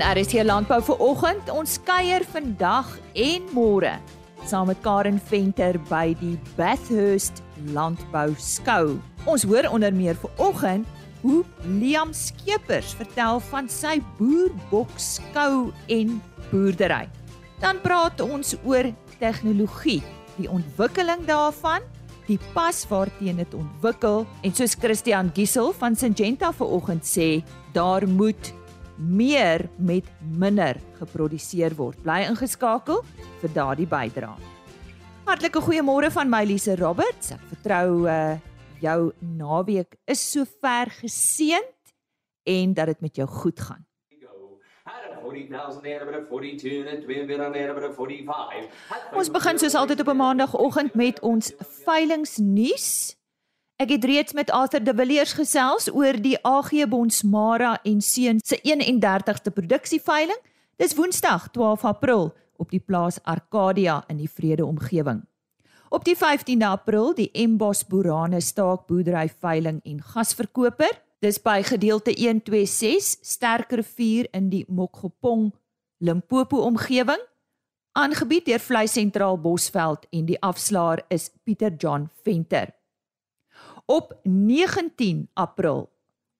In RSC Landbou vir oggend, ons kuier vandag en môre saam met Karen Venter by die Bathurst Landbou Skou. Ons hoor onder meer vir oggend hoe Liam Skeepers vertel van sy boerbok skou en boerdery. Dan praat ons oor tegnologie, die ontwikkeling daarvan, die pas waarteen dit ontwikkel en soos Christian Giesel van Syngenta vanoggend sê, daar moet meer met minder geproduseer word. Bly ingeskakel vir daardie bydrae. Hartlike goeiemôre van my Lise Roberts. Ek vertrou uh jou naweek is sover geseënd en dat dit met jou goed gaan. Ons begin soos altyd op 'n maandagooggend met ons veilingsnuus. Ek het reeds met Arthur de Villiers gesels oor die AG Bonsmara en Seun se 31ste produksieveiling. Dis Woensdag 12 April op die plaas Arcadia in die Vrede omgewing. Op die 15de April die Embos Boerane staakboerdery veiling en gasverkoper. Dis by gedeelte 126 Sterkrivier in die Mokgopong Limpopo omgewing. Aangebied deur Vleis Sentraal Bosveld en die afslaer is Pieter John Venter op 19 April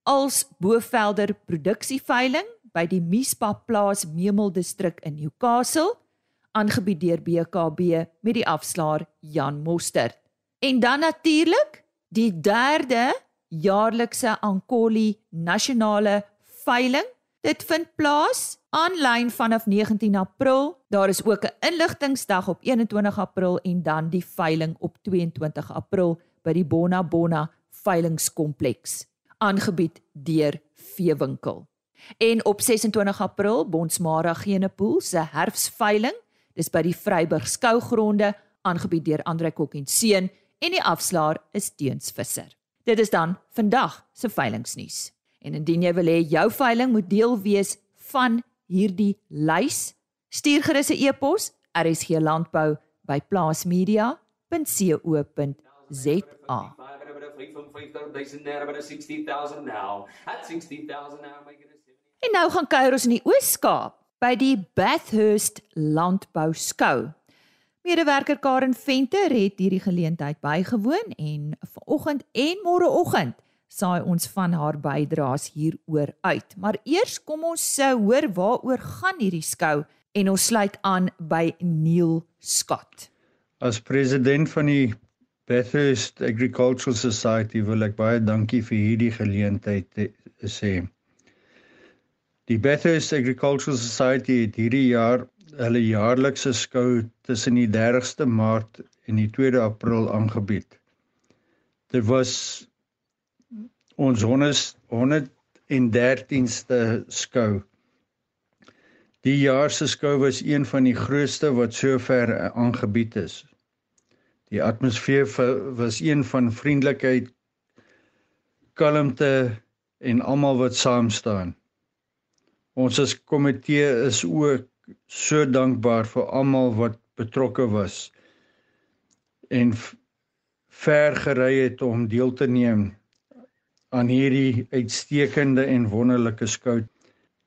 als Bovelder produksieveiling by die Miespa plaas Memel distrik in Newcastle aangebied deur BKB met die afslaer Jan Mostert. En dan natuurlik die derde jaarlikse Ankoli nasionale veiling. Dit vind plaas aanlyn vanaf 19 April. Daar is ook 'n inligtingsdag op 21 April en dan die veiling op 22 April by die Bona Bona veilingskompleks aangebied deur Veewinkel. En op 26 April Bonsmara Genepool se herfsveiling, dis by die Vryburg skougronde aangebied deur Andre Kok en Seun en die afslaer is Teens Visser. Dit is dan vandag se veilingsnuus. En indien jy wil hê jou veiling moet deel wees van hierdie lys, stuur gerus 'n e-pos rsglandbou@plaasmedia.co.za ZA. En nou gaan kuier ons in die Oos-Kaap by die Bathurst Landbou Skou. Medewerker Karen Venter het hierdie geleentheid bygewoon en vanoggend en môreoggend saai ons van haar bydraes hieroor uit. Maar eers kom ons se hoor waaroor gaan hierdie skou en ons sluit aan by Neil Scott. As president van die Bathurst Agricultural Society wil ek baie dankie vir hierdie geleentheid sê. Die Bathurst Agricultural Society het hierdie jaar hulle jaarlikse skou tussen die 30ste Maart en die 2de April aangebied. Dit was ons 113ste skou. Die jaar se skou was een van die grootste wat sover aangebied is. Die atmosfeer was een van vriendelikheid, kalmte en almal wat saam staan. Ons as komitee is ook so dankbaar vir almal wat betrokke was en ver gery het om deel te neem aan hierdie uitstekende en wonderlike skout.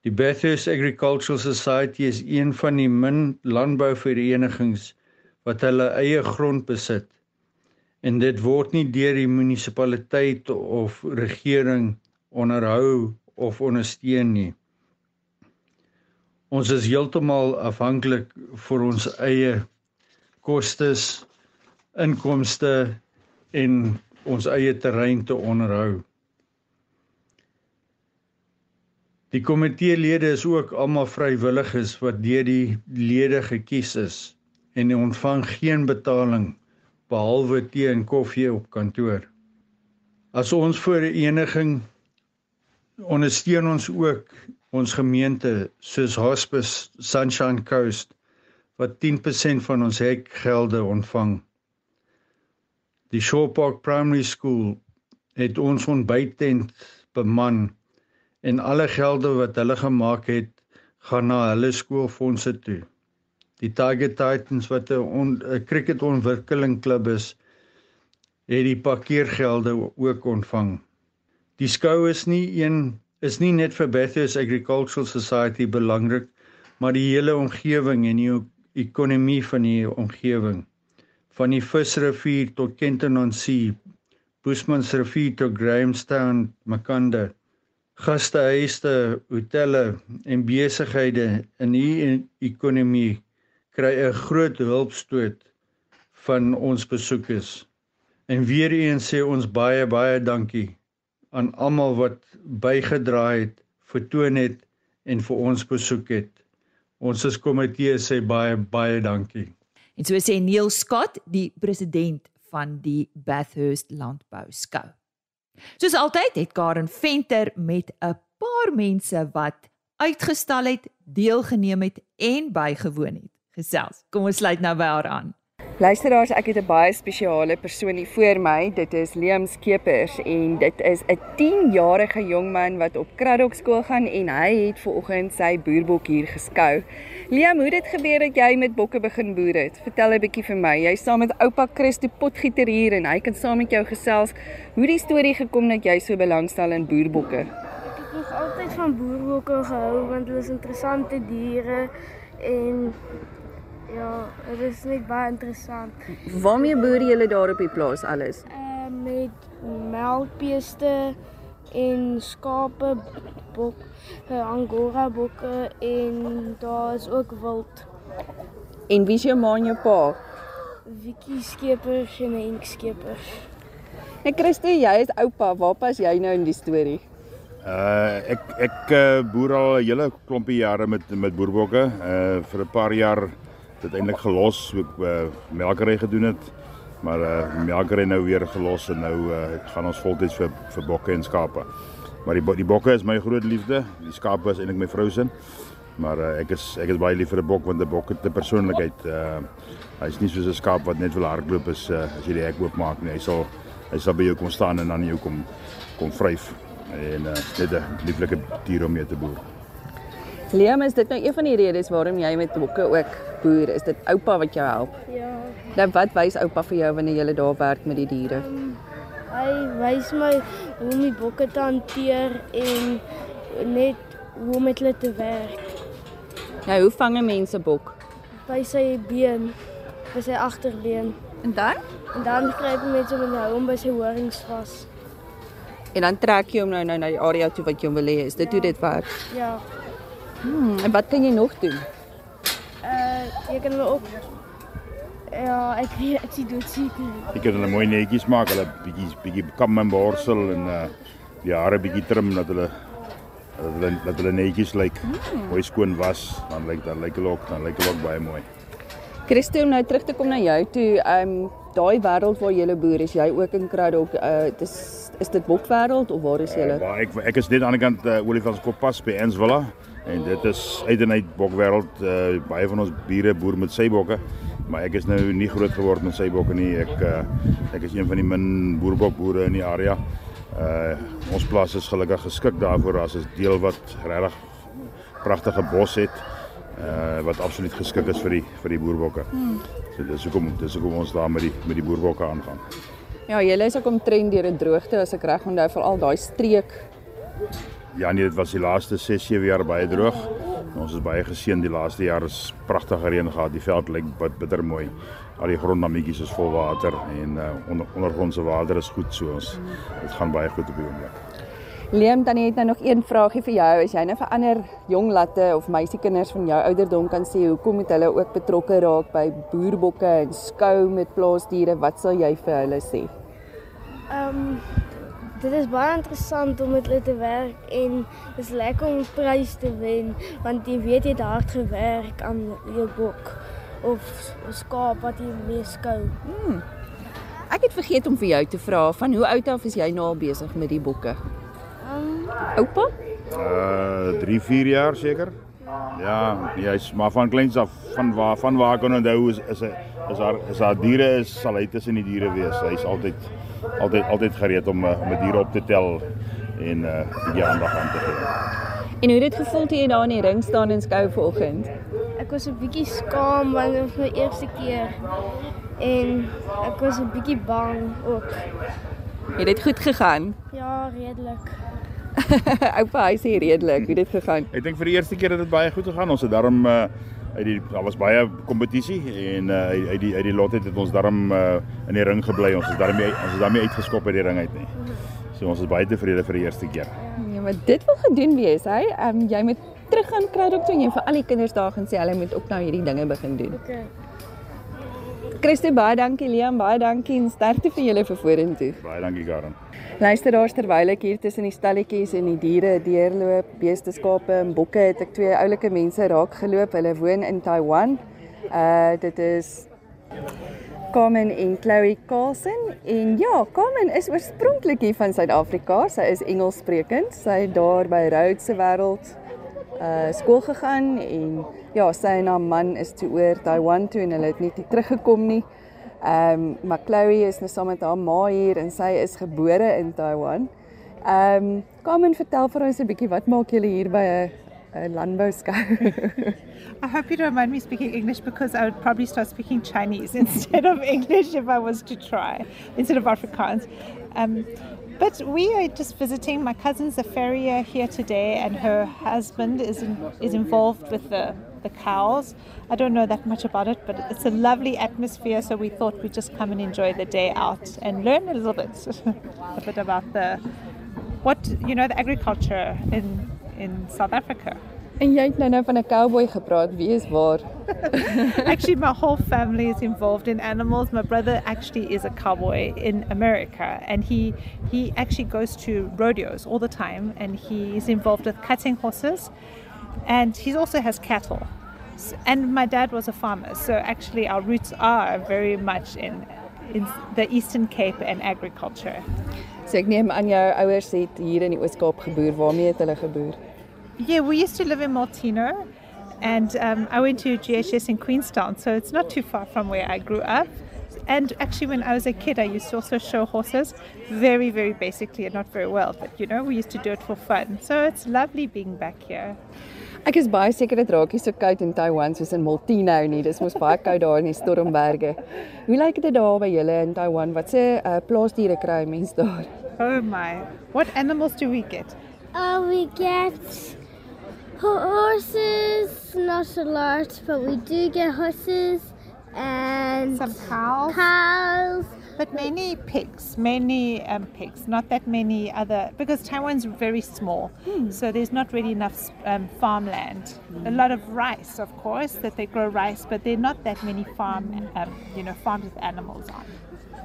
Die Bathurst Agricultural Society is een van die min landbouverenigings wat hulle eie grond besit en dit word nie deur die munisipaliteit of regering onderhou of ondersteun nie. Ons is heeltemal afhanklik vir ons eie kostes, inkomste en ons eie terrein te onderhou. Die komiteelede is ook almal vrywilligers wat deur die lede gekies is en ontvang geen betaling behalwe tee en koffie op kantoor. As ons vereniging ondersteun ons ook ons gemeente soos Hospice Sunshine Coast wat 10% van ons hekgelde ontvang. Die Shore Park Primary School het ons ontbyttent beman en alle gelde wat hulle gemaak het gaan na hulle skoolfondse toe. Die Tiger Titans wat 'n cricketontwikkelingklub is, het die parkeergelde ook ontvang. Die skou is nie een is nie net vir Bathurst Agricultural Society belangrik, maar die hele omgewing en die ekonomie van die omgewing. Van die Visrivier tot Kenton-on-Sea, Bushmansrivier tot Grahamstown, Makanda. Gastehuise, hotelle en besighede in die ekonomie kry 'n groot hulpstoot van ons besoekers. En weer eens sê ons baie baie dankie aan almal wat bygedra het, vertoon het en vir ons besoek het. Ons as komitee sê baie baie dankie. En so sê Neil Scott, die president van die Bathurst Landbou Skou. Soos altyd het Karen Venter met 'n paar mense wat uitgestal het, deelgeneem het en bygewoon het. Gesels. Kom ons sluit nou by haar aan. Luisteraars, ek het 'n baie spesiale persoon hier voor my. Dit is Liam Skeepers en dit is 'n 10-jarige jong man wat op Kraddock skool gaan en hy het ver oggend sy boerbok hier geskou. Liam, hoe het dit gebeur dat jy met bokke begin boer het? Vertel 'n bietjie vir my. Jy's saam met oupa Christo Potgieter hier en hy kan saam met jou gesels hoe die storie gekom dat jy so belangstel in boerbokke. Ek het nog altyd van boerbokke gehou want hulle is interessante diere en Ja, dit is net baie interessant. Waarmee boer julle daar op die plaas alles? Uh met melkbeeste en skape, bok, uh, angora bokke en daar is ook wild. En wie is jou ma en jou pa? Vicky Skeepers en Henk Skeepers. Ek Christo, jy is oupa. Waar pas jy nou in die storie? Uh ek ek boer al 'n hele klompie jare met met boerbokke. Uh vir 'n paar jaar dit eintlik gelos so ek uh, melkery gedoen het. Maar uh, melkery nou weer gelos en nou uh, gaan ons voltyds vir vir bokke en skape. Maar die die bokke is my groot liefde. Die skape is eintlik my vrou se. Maar uh, ek is ek is baie lief vir 'n bok want 'n bok het 'n persoonlikheid uh, hy's nie soos 'n skaap wat net wil hardloop is uh, as jy die hek oopmaak nie. Hy sal hy sal by jou kom staan en dan jou kom kom vryf en uh, net 'n lieflike dier om mee te boer. Liam, is dit nou een van die redes waarom jy met bokke ook boer? Is dit oupa wat jou help? Ja. Nou wat wys oupa vir jou wanneer jy daar werk met die diere? Um, hy wys my hoe om die bokke te hanteer en net hoe om met hulle te werk. Nou, hoe vang 'n mens 'n bok? By sy been, by sy agterbeen. En dan? En dan gryp jy met hom en hou hom by sy horings vas. En dan trek jy hom nou nou na die area toe wat jy wil hê. Is dit ja. hoe dit werk? Ja. Hmm, en wat kan jy nog doen? Jy kan ook Ja, ek weet ek sien dit seker. Ek kan hulle mooi netjies maak, hulle bietjie bietjie kam en borsel en uh die hare bietjie trim dat hulle dat hulle dat hulle netjies lyk. Hmm. Mooi skoon was, dan lyk dan lyk hulle ook, dan lyk hulle ook baie mooi. Christo, om nou terug te kom na jou toe, ehm um, daai wêreld waar jy boer, is jy ook in Kraddock? Uh dis is dit bokwêreld of waar is jy? Uh, ek ek is net aan die kant uh, Olifantskop pas by Ensvilla en dit is uit en uit bokwêreld uh, baie van ons bure boer met sy bokke maar ek is nou nie groot geword met sy bokke nie. Ek uh, ek is een van die min boerbokboere in die area. Uh, ons plaas is gelukkig geskik daarvoor as 'n deel wat regtig pragtige bos het uh, wat absoluut geskik is vir die vir die boerbokke. So dis hoekom dis hoekom ons daar met die met die boerbokke aangaan. Ja, julle is ook omtrent deur 'n droogte as ek reg onthou, veral daai streek Ja nee, dit was die laaste 6 7 jaar baie droog. Ons is baie geseën die laaste jaar is pragtige reën gehad. Die veld lyk bitter mooi. Al die gronddammetjies is vol water en uh, onder ondergrondse water is goed so ons. Dit gaan baie goed op die oomblik. Liam, dan het nou nog een vraagie vir jou. As jy nou vir ander jong latte of meisiekinders van jou ouderdom kan sê hoekom moet hulle ook betrokke raak by boerbokke en skou met plaasdiere, wat sal jy vir hulle sê? Ehm um, dit is baie interessant om met hulle te werk en dit is lekker om prys te wen want jy weet jy het hard gewerk aan jou bok of skaap wat jy mee skou. Hmm. Ek het vergeet om vir jou te vra van hoe oud af is jy nou al besig met die bokke? Um, Oupa? Uh 3 4 jaar seker. Ja, jy's maar van kleins af van waar van waar kan onthou is is hy is haar is haar diere is sal hy tussen die diere wees. Hy's altyd altyd altyd gereed om eh, om 'n dier op te tel en uh die aandag aan te gee. En hoe het dit gevoel toe jy daar in die ring staan en skou vanoggend? Ek was 'n bietjie skaam want dit was my eerste keer en ek was 'n bietjie bang ook. Het dit goed gegaan? Ja, redelik. Oupa, hy sê redelik, hoe dit gegaan? Ek dink vir die eerste keer het dit baie goed gegaan. Ons het daarom uh uit die daar was baie kompetisie en uh uit die uit die lot het, het ons daarom uh in die ring gebly. Ons is daarmee ons is daarmee uitgeskop uit die ring uit nie. So ons is baie tevrede vir die eerste keer. Ja, maar dit wil gedoen wees, hy. Ehm um, jy moet terug gaan kry dokter en jy vir al die kinders daar gaan sê hulle moet ook nou hierdie dinge begin doen. Okay. Christo baie dankie Liam, baie dankie en sterkte vir julle vir vorentoe. Baie dankie Karen. Luisteraars terwyl ek hier tussen die stalletjies en die diere deurloop, beeste, skape en bokke, het ek twee oulike mense raak geloop. Hulle woon in Taiwan. Uh dit is Carmen en Chloe Carlson en ja, Carmen is oorspronklik hier van Suid-Afrika. Sy is Engelssprekend. Sy het daar by Rhodes se wêreld uh skool gegaan en ja, sy en haar man is toe oor Taiwan toe en hulle het net nie teruggekom nie. Ehm um, maar Chloe is nou saam met haar ma hier en sy is gebore in Taiwan. Ehm um, kom en vertel vir ons 'n bietjie wat maak julle hier by 'n 'n landbouskou? I hope you don't mind me speaking English because I would probably start speaking Chinese instead of English if I was to try, instead of Afrikaans. Um, but we are just visiting. My cousin's a farrier here today, and her husband is in, is involved with the the cows. I don't know that much about it, but it's a lovely atmosphere. So we thought we'd just come and enjoy the day out and learn a little bit, a bit about the what you know the agriculture in in South Africa. En jy het nou nou van 'n cowboy gepraat. Wie is waar? actually, my whole family is involved in animals. My brother actually is a cowboy in America, and he he actually goes to rodeos all the time, and he is involved with cutting horses, and he also has cattle. And my dad was a farmer, so actually our roots are very much in in the Eastern Cape and agriculture. So ek neem aan jou ouers het hier in die Oos-Kaap geboer. Waarmee het hulle geboer? Yeah, we used to live in Maltino, and um, I went to GHS in Queenstown, so it's not too far from where I grew up. And actually, when I was a kid, I used to also show horses, very, very basically and not very well, but you know, we used to do it for fun. So it's lovely being back here. Ek is baie seker dit raak nie so koud in Taiwan soos in Maltino nie. Dis mos baie koud daar in die Stormberge. Hoe lyk dit daar by julle in Taiwan? Wat se uh, plaasdiere kry mense daar? Oh my, what animals do we get? Uh, we get ho- horses, not a lot, but we do get horses and Some cows, cows. but many pigs, many um, pigs, not that many other, because Taiwan's very small, so there's not really enough um, farmland. A lot of rice, of course, that they grow rice, but there are not that many farm, um, you know, farms with animals on.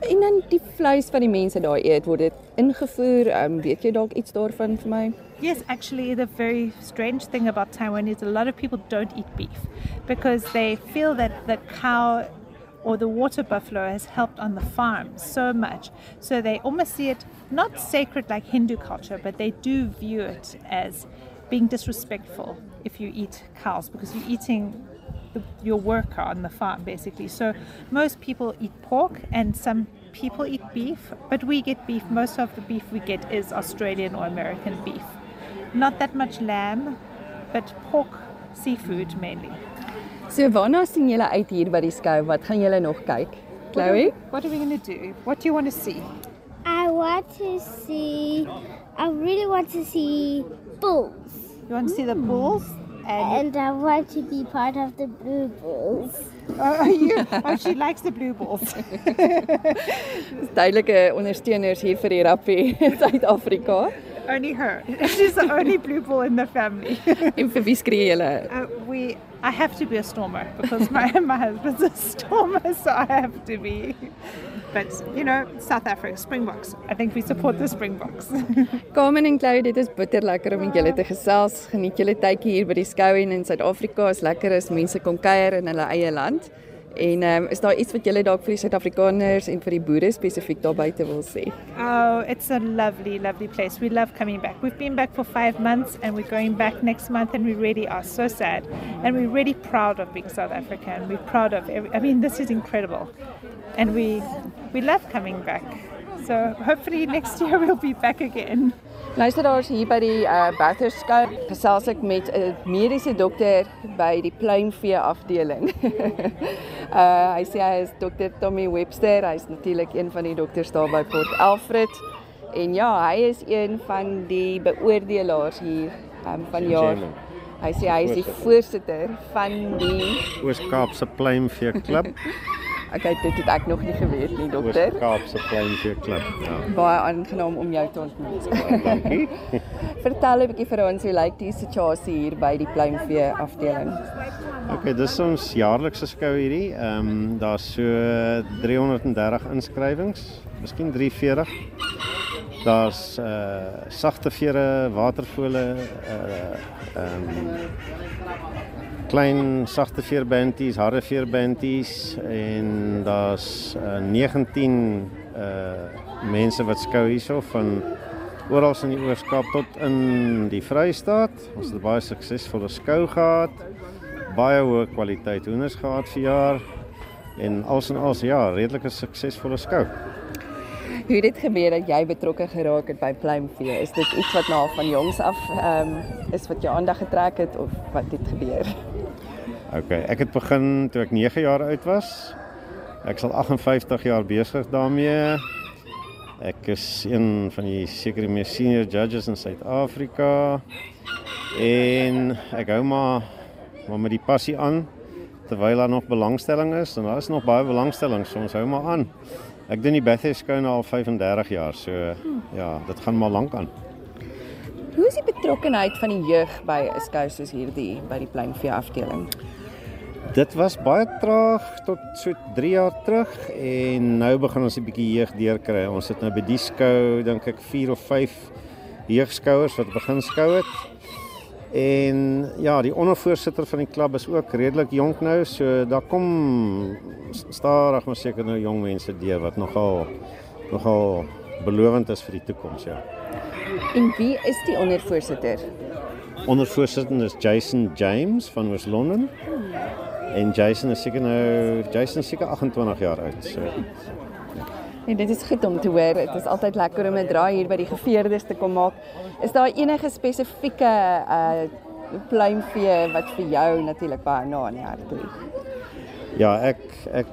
En dan die vleis wat die mense eet, word dit ingevoer? Um, weet jy dalk iets daarvan vir my? Yes, actually, the very strange thing about Taiwan is a lot of people don't eat beef because they feel that the cow or the water buffalo has helped on the farm so much. So they almost see it not sacred like Hindu culture, but they do view it as being disrespectful if you eat cows because you're eating the, your worker on the farm basically. So most people eat pork and some people eat beef, but we get beef. Most of the beef we get is Australian or American beef. Not that much lamb, but pork, seafood mainly. So waarna sien julle uit hier by die skou? Wat gaan julle nog kyk? Chloe? What are we going to do? What do you want to see? I want to see. I really want to see bulls, You want to see the bulls? And and I want to be part of the blue bulls. oh, you, oh, she likes the blue bulls. Dis duidelike ondersteuners hier vir die rappie in Suid-Afrika. only her. She's the only blue bull in the family. En vir wie skree julle? Uh, we, I have to be a stormer because my my husband's a stormer, so I have to be. But you know, South Africa Springboks. I think we support the Springboks. Carmen en Chloe, dit is bitter lekker om met julle te gesels. Geniet julle tydjie hier by die skou en in Suid-Afrika. Is lekker as mense kom kuier in hulle eie land. En um, is daar iets wat julle dalk vir die Suid-Afrikaners en vir die boere spesifiek daar buite wil sê? oh, it's a lovely, lovely place. We love coming back. We've been back for five months, and we're going back next month, and we really are so sad, and we're really proud of being South African. We're proud of. Every, I mean, this is incredible, and we we love coming back. So hopefully next year we'll be back again. Luisteraars hier by die uh Bathurst skou gesels ek met 'n mediese dokter by die pluimvee afdeling. uh hy sê hy is dokter Tommy Webster. Hy's natuurlik een van die dokters daar by Port Alfred. en ja, hy is een van die beoordelaars hier um, van jaar. Hy sê hy is die voorsitter van die Oos-Kaapse Pluimvee Klub. Okay, dit het ek nog nie geweet nie, dokter. Oos-Kaapse Pluimvee Klub. Ja. Baie aangenaam om jou te ontmoet. Dankie. Vertel 'n bietjie vir ons hoe lyk die situasie hier by die pluimvee afdeling? Okay, dis ons jaarlikse skou hierdie. Ehm um, daar's so 330 inskrywings, miskien 340. Daar's uh sagte vere, watervole, uh ehm um, klein sagte veerbanties, harde veerbanties en daar's uh, 19 uh mense wat skou hierso van oral in die Oos-Kaap tot in die Vrystaat. Ons het baie suksesvolle skou gehad. Baie hoë kwaliteit hoenders gehad vir jaar en als en als ja, redelike suksesvolle skou. Hoe het dit gebeur dat jy betrokke geraak het by pluimvee? Is dit iets wat nou van jongs af ehm um, is wat jou aandag getrek het of wat het gebeur? OK, ek het begin toe ek 9 jaar oud was. Ek sal 58 jaar besig daarmee. Ek is een van die seker mees senior judges in Suid-Afrika. En ek hou maar maar met die passie aan terwyl daar nog belangstelling is en daar is nog baie belangstelling, so ons hou maar aan. Ek doen die Bathurst skou nou al 35 jaar, so ja, dit gaan maar lank aan. Hoe is die betrokkeheid van die jeug by 'n skou soos hierdie by die pluimvee afdeling? Dit was baie traag tot so 3 jaar terug en nou begin ons 'n bietjie jeug deurkry. Ons het nou by die skou dink ek 4 of 5 jeugskouers wat begin skou het. En ja, die ondervoorsitter van die klub is ook redelik jonk nou, so daar kom stadig maar seker nou jong mense deur wat nogal nogal belovend is vir die toekoms, ja. En wie is die ondervoorsitter? Ondervoorsitter is Jason James van Wes-London. En Jason is seker nou Jason seker 28 jaar oud, so En dit is goed om te hoor. Dit is altyd lekker om 'n draai hier by die geveerdes te kom maak. Is daar enige spesifieke uh pluimvee wat vir jou natuurlik baie na in die hart lê? Ja, ek ek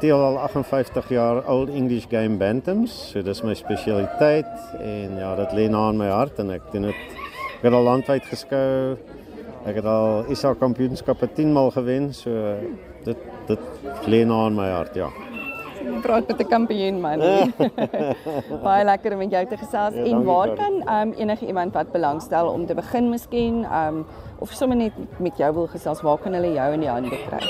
teel al 58 jaar Old English Game Bantams, so dis my spesialiteit en ja, dit lê na in my hart en ek doen dit ek het al landwyd geskou. Ek het al ISA kampioenskappe 10 maal gewen, so dit dit lê na in my hart, ja. Praat met 'n kampioen man. baie lekker om met jou te gesels. Ja, en waar kan um enige iemand wat belangstel om te begin miskien um of sommer net met jou wil gesels, waar kan hulle jou in die hande kry?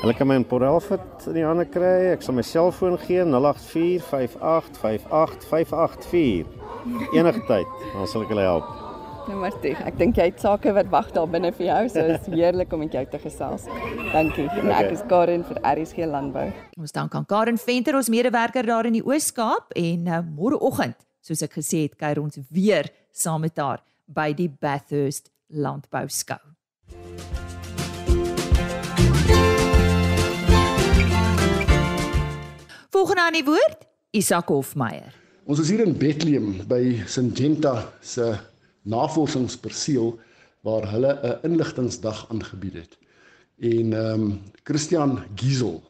Hulle kan my in Port Alfred in die hande kry. Ek sal my selfoon gee 084 58 58 584. Enige tyd, dan sal ek hulle help. Maar toe. Ek dink jy het sake wat wag daar binne vir jou, so is heerlik om met jou te gesels. Dankie. En ek is Karen vir RSG Landbou. Ons dank aan Karen Venter, ons medewerker daar in die Oos-Kaap en uh, môreoggend, soos ek gesê het, kuier ons weer saam met haar by die Bathurst Landbou Skou. Volgende aan die woord, Isak Hofmeyer. Ons is hier in Bethlehem by Syngenta se navorsingsperseel waar hulle 'n inligtingsdag aangebied het. En ehm um, Christian Giesel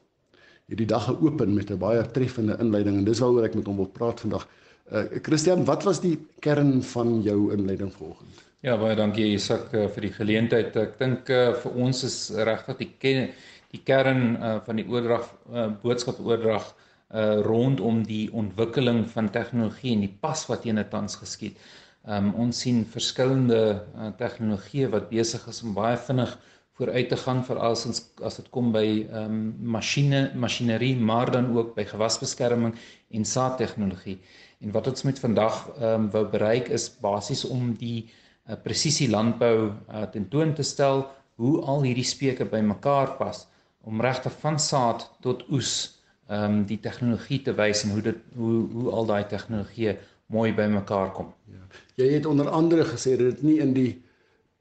het die dag geopen met 'n baie treffende inleiding en dis waaroor ek met hom wil praat vandag. Uh Christian, wat was die kern van jou inleiding vanoggend? Ja, baie dankie Isak uh, vir die geleentheid. Ek dink uh, vir ons is regtig die ken, die kern uh, van die oordrag uh, boodskap oordrag uh rondom die ontwikkeling van tegnologie en die pas wat teen tans geskied. Um ons sien verskillende uh, tegnologieë wat besig is om baie vinnig vooruit te gaan veral as ons as dit kom by um masjiene masjinerie maar dan ook by gewasbeskerming en saadtegnologie. En wat ons met vandag um wou bereik is basies om die uh, presisie landbou uh, tentoon te stel hoe al hierdie speke bymekaar pas om regtig van saad tot oes ehm um, die tegnologie te wys en hoe dit hoe hoe al daai tegnologieë mooi bymekaar kom. Jy het onder andere gesê dat dit nie in die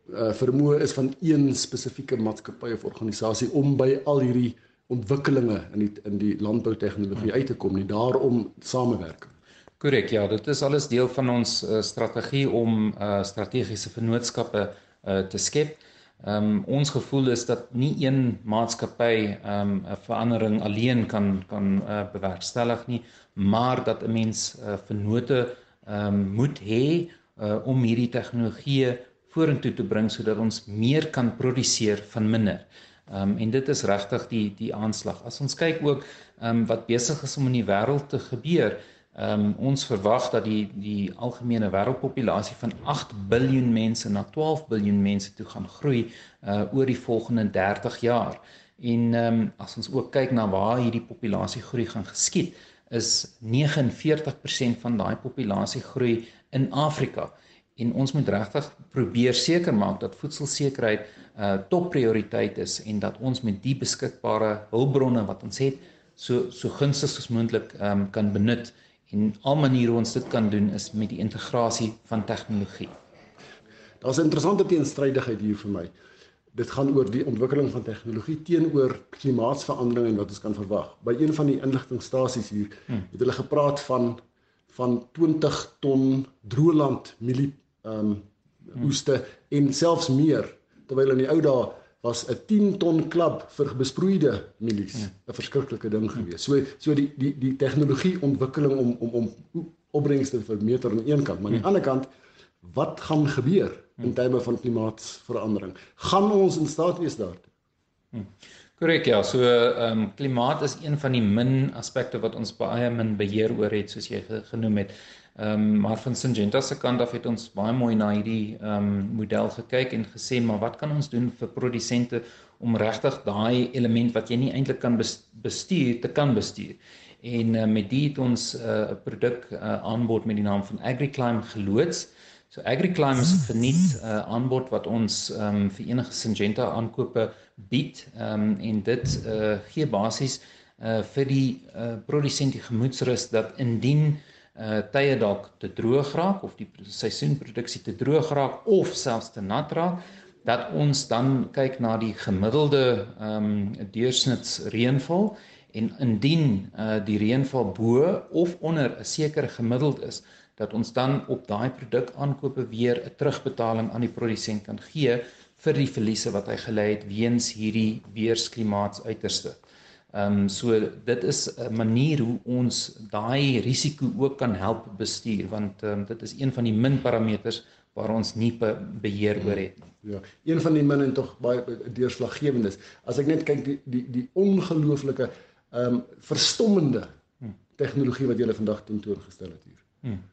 uh, vermoë is van een spesifieke maatskappy of organisasie om by al hierdie ontwikkelinge in die in die landboutegnologie uit te kom nie, daarom samewerking. Korrek, ja, dit is alles deel van ons uh, strategie om uh, strategiese vennootskappe uh, te skep. Ehm um, ons gevoel is dat nie een maatskappy ehm um, 'n verandering alleen kan kan uh, bewerkstellig nie, maar dat 'n mens uh, vennote ehm um, moet hê uh, om hierdie tegnologie vorentoe te bring sodat ons meer kan produseer van minder. Ehm um, en dit is regtig die die aanslag. As ons kyk ook ehm um, wat besig is om in die wêreld te gebeur, ehm um, ons verwag dat die die algemene wêreldpopulasie van 8 miljard mense na 12 miljard mense toe gaan groei uh oor die volgende 30 jaar. En ehm um, as ons ook kyk na waar hierdie populasie groei gaan geskied, is 49% van daai populasie groei in Afrika. En ons moet regtig probeer seker maak dat voedselsekerheid uh, topprioriteit is en dat ons met die beskikbare hulpbronne wat ons het so so gunstig as moontlik um, kan benut en al maniere ons dit kan doen is met die integrasie van tegnologie. Daar's 'n interessante teenstrydigheid hier vir my dit gaan oor die ontwikkeling van tegnologie teenoor klimaatsverandering en wat ons kan verwag. By een van die inligtingstasies hier hmm. het hulle gepraat van van 20 ton droëland mielie ehm um, oeste hmm. en selfs meer terwyl in die ou dae was 'n 10 ton klap vir besproeide mielies 'n hmm. verskriklike ding gewees. So so die die die tegnologie ontwikkeling om om om opbrengs te vermeter aan die een kant, maar aan die hmm. ander kant wat gaan gebeur in terme van klimaatsverandering. Gaan ons in staat wees daartoe? Korrek ja, so ehm um, klimaat is een van die min aspekte wat ons baie min beheer oor het soos jy genoem het. Ehm um, maar van Syngenta se kant af het ons baie mooi na hierdie ehm um, model gekyk en gesê maar wat kan ons doen vir produsente om regtig daai element wat jy nie eintlik kan bestuur te kan bestuur. En uh, met dit het ons eh, 'n uh, produk uh, aanbod met die naam van AgriClimb geloods. So AgriClimb is 'n verniet uh, aanbod wat ons um, vir enige Syngenta aankope bied um, en dit uh, gee basies uh, vir die uh, produsent die gemoedsrus dat indien uh, tye dalk te droog raak of die seisoenproduksie te droog raak of selfs te nat raak dat ons dan kyk na die gemiddelde ehm um, deursnits reënval en indien uh, die reënval bo of onder 'n sekere gemiddeld is dat ons dan op daai produk aankope weer 'n terugbetaling aan die produsent kan gee vir die verliese wat hy gely het weens hierdie weersklimaatsuiterste. Ehm um, so dit is 'n manier hoe ons daai risiko ook kan help bestuur want ehm um, dit is een van die min parameters waar ons nie be beheer oor het nie. Ja, een van die min en tog baie deurslaggewend is. As ek net kyk die die die ongelooflike ehm um, verstommende hm. tegnologie wat jy vandag tentoongestel het hier. Hmm.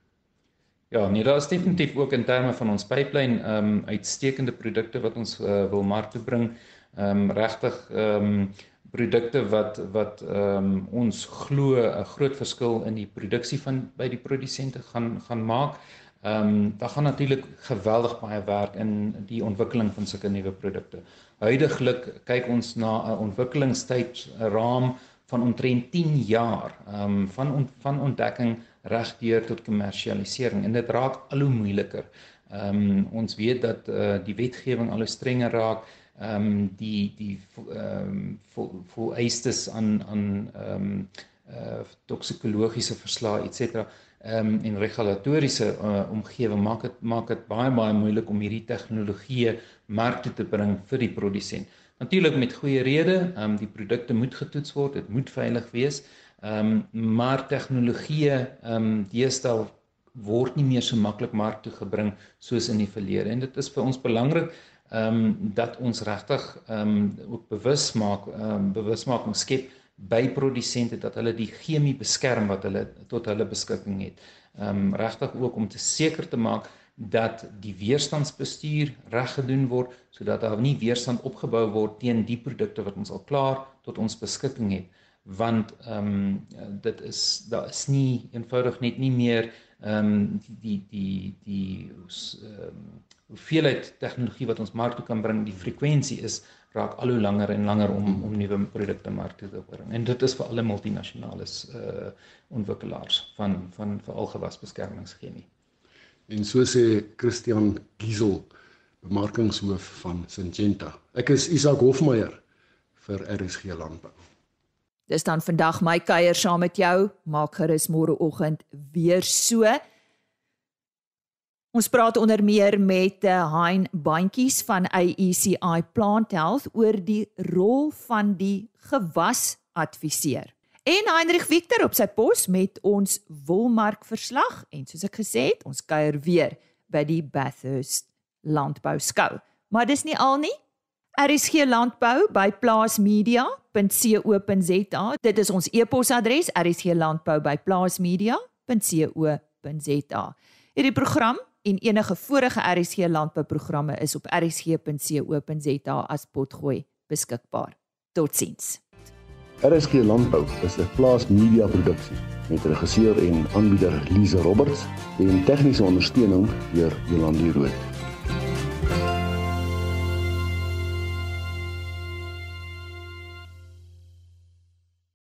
Ja, nee, daar is definitief ook in terme van ons pipeline ehm um, uitstekende produkte wat ons uh, wil mark toe bring. Ehm um, regtig ehm um, produkte wat wat ehm um, ons glo 'n groot verskil in die produksie van by die produsente gaan gaan maak. Ehm um, daar gaan natuurlik geweldig baie werk in die ontwikkeling van sulke nuwe produkte. Huidiglik kyk ons na 'n ontwikkelingstyd raam van omtrent 10 jaar ehm um, van on, van ontdekking regdeur tot kommersialisering en dit raak al hoe moeiliker. Ehm um, ons weet dat uh, die wetgewing al hoe strenger raak. Ehm um, die die ehm um, vol eistes aan aan ehm um, uh toksikologiese verslae et cetera ehm um, en regulatoriese uh, omgewing maak dit maak dit baie baie moeilik om hierdie tegnologie mark toe te bring vir die produsent. Natuurlik met goeie rede, ehm um, die produkte moet getoets word, dit moet veilig wees. Ehm um, maar tegnologie ehm um, deesdae word nie meer so maklik mark toe gebring soos in die verlede en dit is vir ons belangrik ehm um, dat ons regtig ehm um, ook bewus maak ehm um, bewusmaking skep by produsente dat hulle die chemie beskerm wat hulle tot hulle beskikking het. Ehm um, regtig ook om te seker te maak dat die weerstandsbestuur reg gedoen word sodat daar nie weerstand opgebou word teen die produkte wat ons al klaar tot ons beskikking het want ehm um, dit is daar is nie eenvoudig net nie meer ehm um, die die die ehm hoeveelheid tegnologie wat ons mark toe kan bring, die frekwensie is raak al hoe langer en langer om om nuwe produkte mark toe te bring. En dit is vir alle multinasjonales uh ontwikkelaars van van veral gewasbeskermingschemie. En so sê Christian Giesel, bemarkingshoof van Syngenta. Ek is Isak Hofmeyer vir RSG Landbou. Dis dan vandag my kuier saam met jou. Maak gerus môreoggend weer so. Ons praat onder meer met uh, Hein Bandjies van AECI Plant Health oor die rol van die gewas adviseur. En Heinrich Victor op sy pos met ons wolmark verslag en soos ek gesê het, ons kuier weer by die Bathurst Landbou Skou. Maar dis nie al nie. RSG Landbou by plaasmedia.co.za. Dit is ons e-posadres rsglandbou@plaasmedia.co.za. Hierdie program en enige vorige RSG landbouprogramme is op rsg.co.za as potgooi beskikbaar. Totsiens. RSG Landbou is 'n plaasmedia produksie met regisseur en aanbieder Lize Roberts en tegniese ondersteuning deur Jolande Rooi.